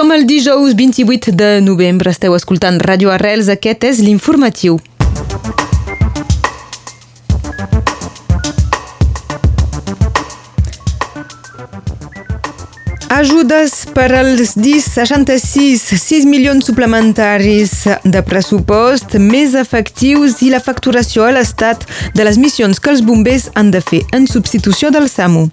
Som el dijous 28 de novembre, esteu escoltant Ràdio Arrels, aquest és l'informatiu. Ajudes per als DIS 66, 6 milions suplementaris de pressupost, més efectius i la facturació a l'Estat de les missions que els bombers han de fer en substitució del SAMU.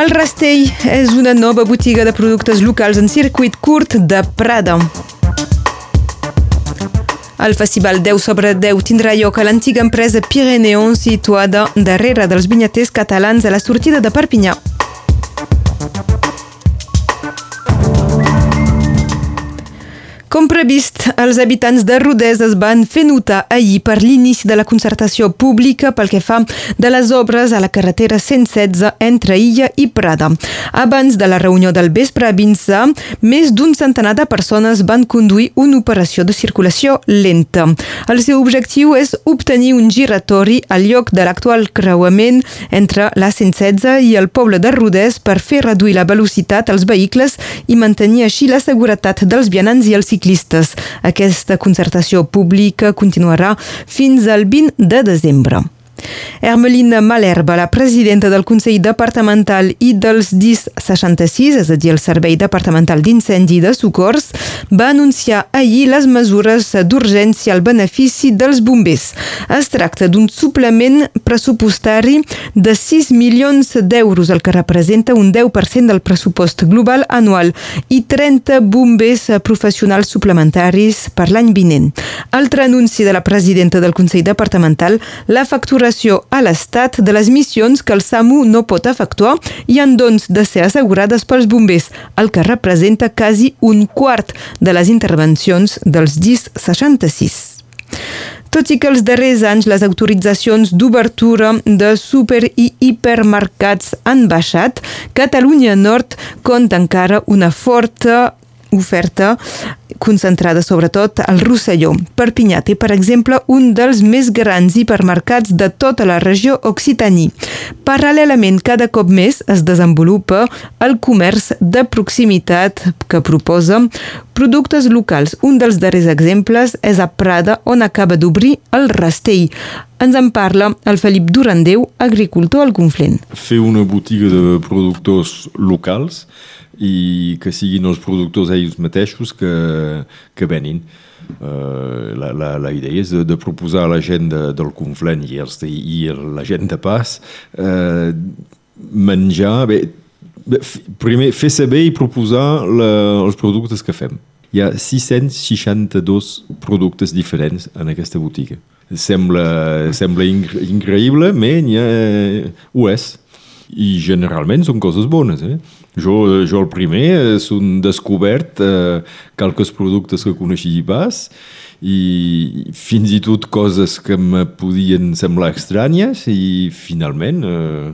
El Rastell és una nova botiga de productes locals en circuit curt de Prada. El Festival 10 sobre 10 tindrà lloc a l'antiga empresa Pireneon situada darrere dels vinyaters catalans a la sortida de Perpinyà. Com previst, els habitants de Rodès es van fer notar ahir per l'inici de la concertació pública pel que fa de les obres a la carretera 116 entre Illa i Prada. Abans de la reunió del vespre a Vinça, més d'un centenar de persones van conduir una operació de circulació lenta. El seu objectiu és obtenir un giratori al lloc de l'actual creuament entre la 116 i el poble de Rodès per fer reduir la velocitat als vehicles i mantenir així la seguretat dels vianants i els ciclistes ciclistes. Aquesta concertació pública continuarà fins al 20 de desembre. Hermelina Malerba, la presidenta del Consell Departamental i dels DIS 66, és a dir, el Servei Departamental d'Incendi de Socors, va anunciar ahir les mesures d'urgència al benefici dels bombers. Es tracta d'un suplement pressupostari de 6 milions d'euros, el que representa un 10% del pressupost global anual i 30 bombers professionals suplementaris per l'any vinent. Altre anunci de la presidenta del Consell Departamental, la factura facturació a l'Estat de les missions que el SAMU no pot efectuar i han doncs de ser assegurades pels bombers, el que representa quasi un quart de les intervencions dels DIS 66. Tot i que els darrers anys les autoritzacions d'obertura de super i hipermercats han baixat, Catalunya Nord compta encara una forta oferta concentrada sobretot al Rosselló. Perpinyà té, per exemple, un dels més grans hipermercats de tota la regió Occitaní. Paral·lelament, cada cop més es desenvolupa el comerç de proximitat que proposa productes locals. Un dels darrers exemples és a Prada, on acaba d'obrir el Rastell. Ens en parla el Felip Durandeu, agricultor al Conflent. Fer una botiga de productors locals i que siguin els productors ells mateixos que, que venin. Uh, la, la, la idea és de, de proposar a la gent de, del Conflent i, els, i la gent de Pas uh, menjar, bé, primer fer saber i proposar la, els productes que fem. Hi ha 662 productes diferents en aquesta botiga. Sembla, sembla increïble, però ho és i generalment són coses bones. Eh? Jo, jo el primer és un descobert eh, qualques productes que coneixia pas i fins i tot coses que me podien semblar estranyes i finalment eh,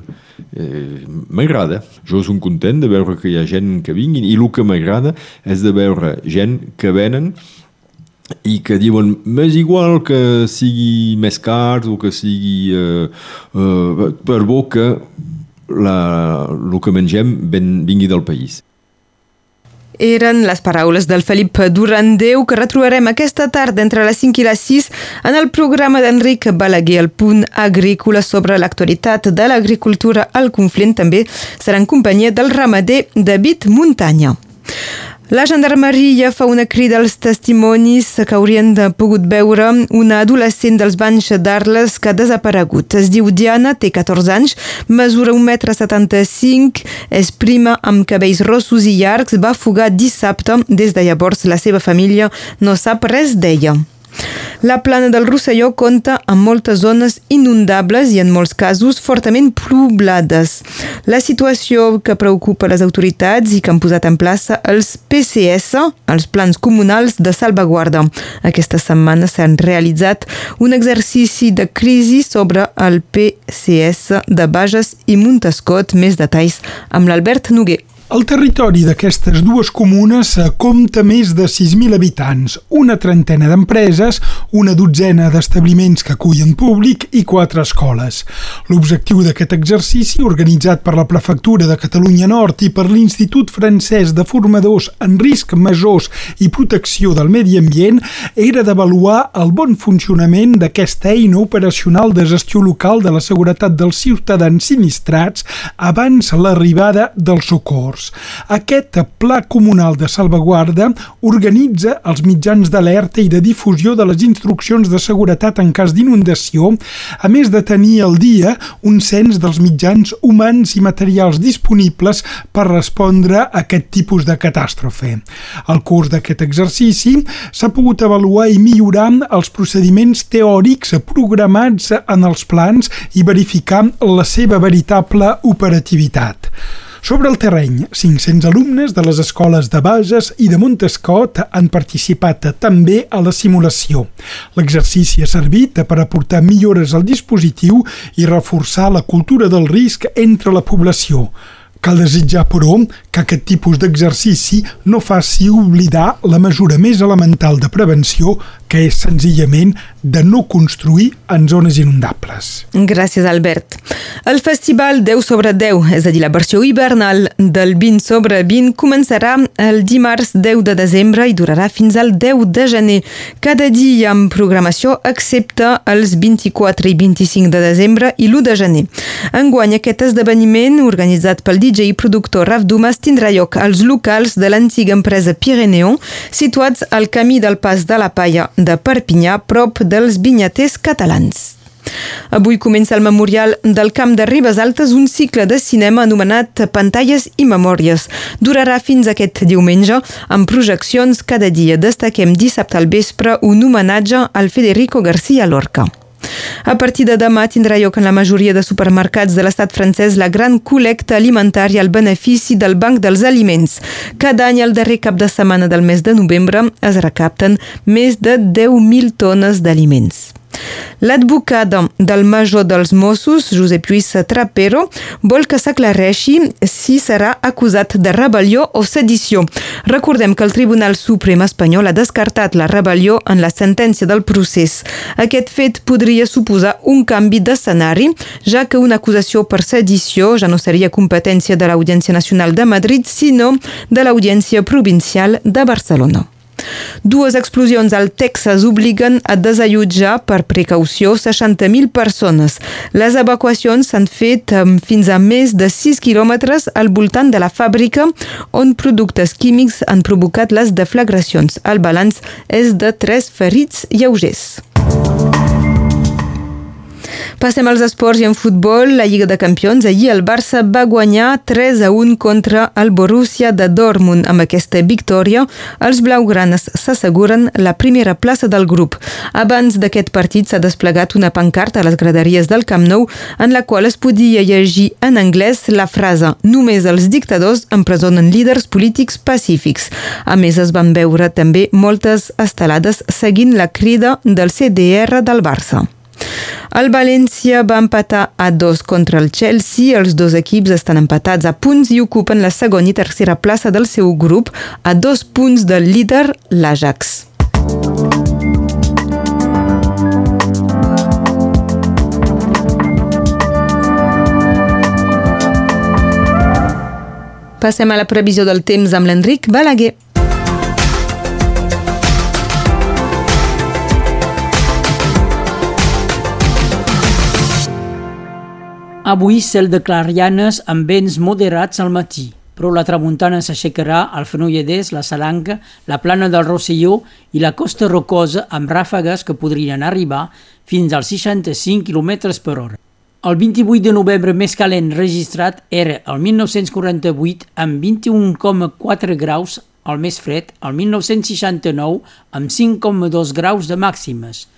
eh, m'agrada. Jo som content de veure que hi ha gent que vinguin i el que m'agrada és de veure gent que venen i que diuen més igual que sigui més car o que sigui eh, eh, per bo que la, el que mengem ben, vingui del país. Eren les paraules del Felip Durandeu que retrobarem aquesta tarda entre les 5 i les 6 en el programa d'Enric Balaguer, el punt agrícola sobre l'actualitat de l'agricultura al Conflent. També serà en companyia del ramader David Muntanya. La gendarmeria fa una crida als testimonis que haurien de pogut veure una adolescent dels banys d'Arles que ha desaparegut. Es diu Diana, té 14 anys, mesura 1,75 m, és prima amb cabells rossos i llargs, va fugar dissabte. Des de llavors la seva família no sap res d'ella. La plana del Rosselló compta amb moltes zones inundables i en molts casos fortament poblades. La situació que preocupa les autoritats i que han posat en plaça els PCS, els plans comunals de salvaguarda. Aquesta setmana s'han realitzat un exercici de crisi sobre el PCS de Bages i Montescot. Més detalls amb l'Albert Noguer. El territori d'aquestes dues comunes eh, compta més de 6.000 habitants, una trentena d'empreses, una dotzena d'establiments que acullen públic i quatre escoles. L'objectiu d'aquest exercici, organitzat per la Prefectura de Catalunya Nord i per l'Institut Francès de Formadors en Risc Majors i Protecció del Medi Ambient, era d'avaluar el bon funcionament d'aquesta eina operacional de gestió local de la seguretat dels ciutadans sinistrats abans l'arribada del socors menors. Aquest Pla Comunal de Salvaguarda organitza els mitjans d'alerta i de difusió de les instruccions de seguretat en cas d'inundació, a més de tenir al dia un cens dels mitjans humans i materials disponibles per respondre a aquest tipus de catàstrofe. Al curs d'aquest exercici s'ha pogut avaluar i millorar els procediments teòrics programats en els plans i verificar la seva veritable operativitat. Sobre el terreny, 500 alumnes de les escoles de Bages i de Montescot han participat també a la simulació. L'exercici ha servit per aportar millores al dispositiu i reforçar la cultura del risc entre la població. Cal desitjar, però, que aquest tipus d'exercici no faci oblidar la mesura més elemental de prevenció, que és senzillament de no construir en zones inundables. Gràcies, Albert. El festival 10 sobre 10, és a dir, la versió hivernal del 20 sobre 20, començarà el dimarts 10 de desembre i durarà fins al 10 de gener. Cada dia amb programació, excepte els 24 i 25 de desembre i l'1 de gener. Enguany, aquest esdeveniment, organitzat pel DJ i productor Raf Dumas, tindrà lloc als locals de l'antiga empresa Pireneon, situats al camí del Pas de la Palla de Perpinyà, prop dels vinyaters catalans. Avui comença el memorial del Camp de Ribes Altes un cicle de cinema anomenat Pantalles i Memòries. Durarà fins aquest diumenge amb projeccions cada dia. Destaquem dissabte al vespre un homenatge al Federico García Lorca. A partir de demà tindrà lloc en la majoria de supermercats de l'estat francès la gran col·lecta alimentària al benefici del Banc dels Aliments. Cada any, al darrer cap de setmana del mes de novembre, es recapten més de 10.000 tones d'aliments. L'advocada del major dels Mossos, Josep Lluís Trapero, vol que s'aclareixi si serà acusat de rebel·lió o sedició. Recordem que el Tribunal Suprem espanyol ha descartat la rebel·lió en la sentència del procés. Aquest fet podria suposar un canvi d'escenari, ja que una acusació per sedició ja no seria competència de l'Audiència Nacional de Madrid, sinó de l'Audiència Provincial de Barcelona. Dues explosions al Texas obliguen a desallotjar per precaució 60.000 persones. Les evacuacions s'han fet fins a més de 6 quilòmetres al voltant de la fàbrica on productes químics han provocat les deflagracions. El balanç és de 3 ferits lleugers. Passem als esports i en futbol. La Lliga de Campions. Ahir el Barça va guanyar 3 a 1 contra el Borussia de Dortmund. Amb aquesta victòria, els blaugranes s'asseguren la primera plaça del grup. Abans d'aquest partit s'ha desplegat una pancarta a les graderies del Camp Nou en la qual es podia llegir en anglès la frase «Només els dictadors empresonen líders polítics pacífics». A més, es van veure també moltes estelades seguint la crida del CDR del Barça. El València va empatar a dos contra el Chelsea. Els dos equips estan empatats a punts i ocupen la segona i tercera plaça del seu grup a dos punts del líder, l'Ajax. Passem a la previsió del temps amb l'Enric Balaguer. Avui cel de clarianes amb vents moderats al matí, però la tramuntana s'aixecarà al Fenolledès, la Salanca, la plana del Rosselló i la costa rocosa amb ràfegues que podrien arribar fins als 65 km per hora. El 28 de novembre més calent registrat era el 1948 amb 21,4 graus, el més fred el 1969 amb 5,2 graus de màximes.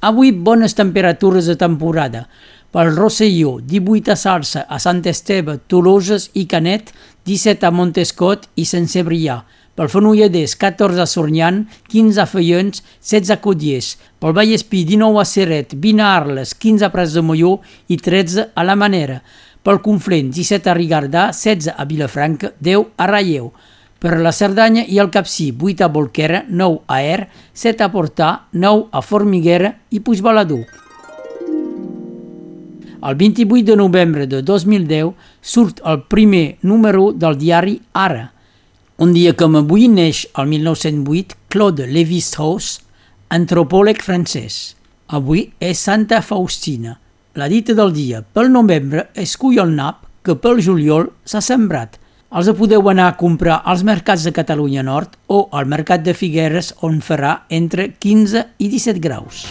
Avui bones temperatures de temporada, pel Rosselló, 18 a Sarsa, a Sant Esteve, Toloses i Canet, 17 a Montescot i Sant Cebrià. Pel Fenolledès, 14 a Sornyan, 15 a Feions, 16 a Codiers. Pel Vallespí, 19 a Seret, 20 a Arles, 15 a Pres de Molló i 13 a la Manera. pel Conflent, 17 a Rigardà, 16 a Vilafranca, 10 a Ralleu. Per la Cerdanya i el Capcí, 8 a Bolquera, 9 a Er, 7 a Portà, 9 a Formiguera i Puigbalador. El 28 de novembre de 2010 surt el primer número del diari Ara. Un dia com avui neix, el 1908, Claude Lévi-Strauss, antropòleg francès. Avui és Santa Faustina. La dita del dia, pel novembre es cull el nap que pel juliol s'ha sembrat. Els podeu anar a comprar als mercats de Catalunya Nord o al mercat de Figueres on farà entre 15 i 17 graus.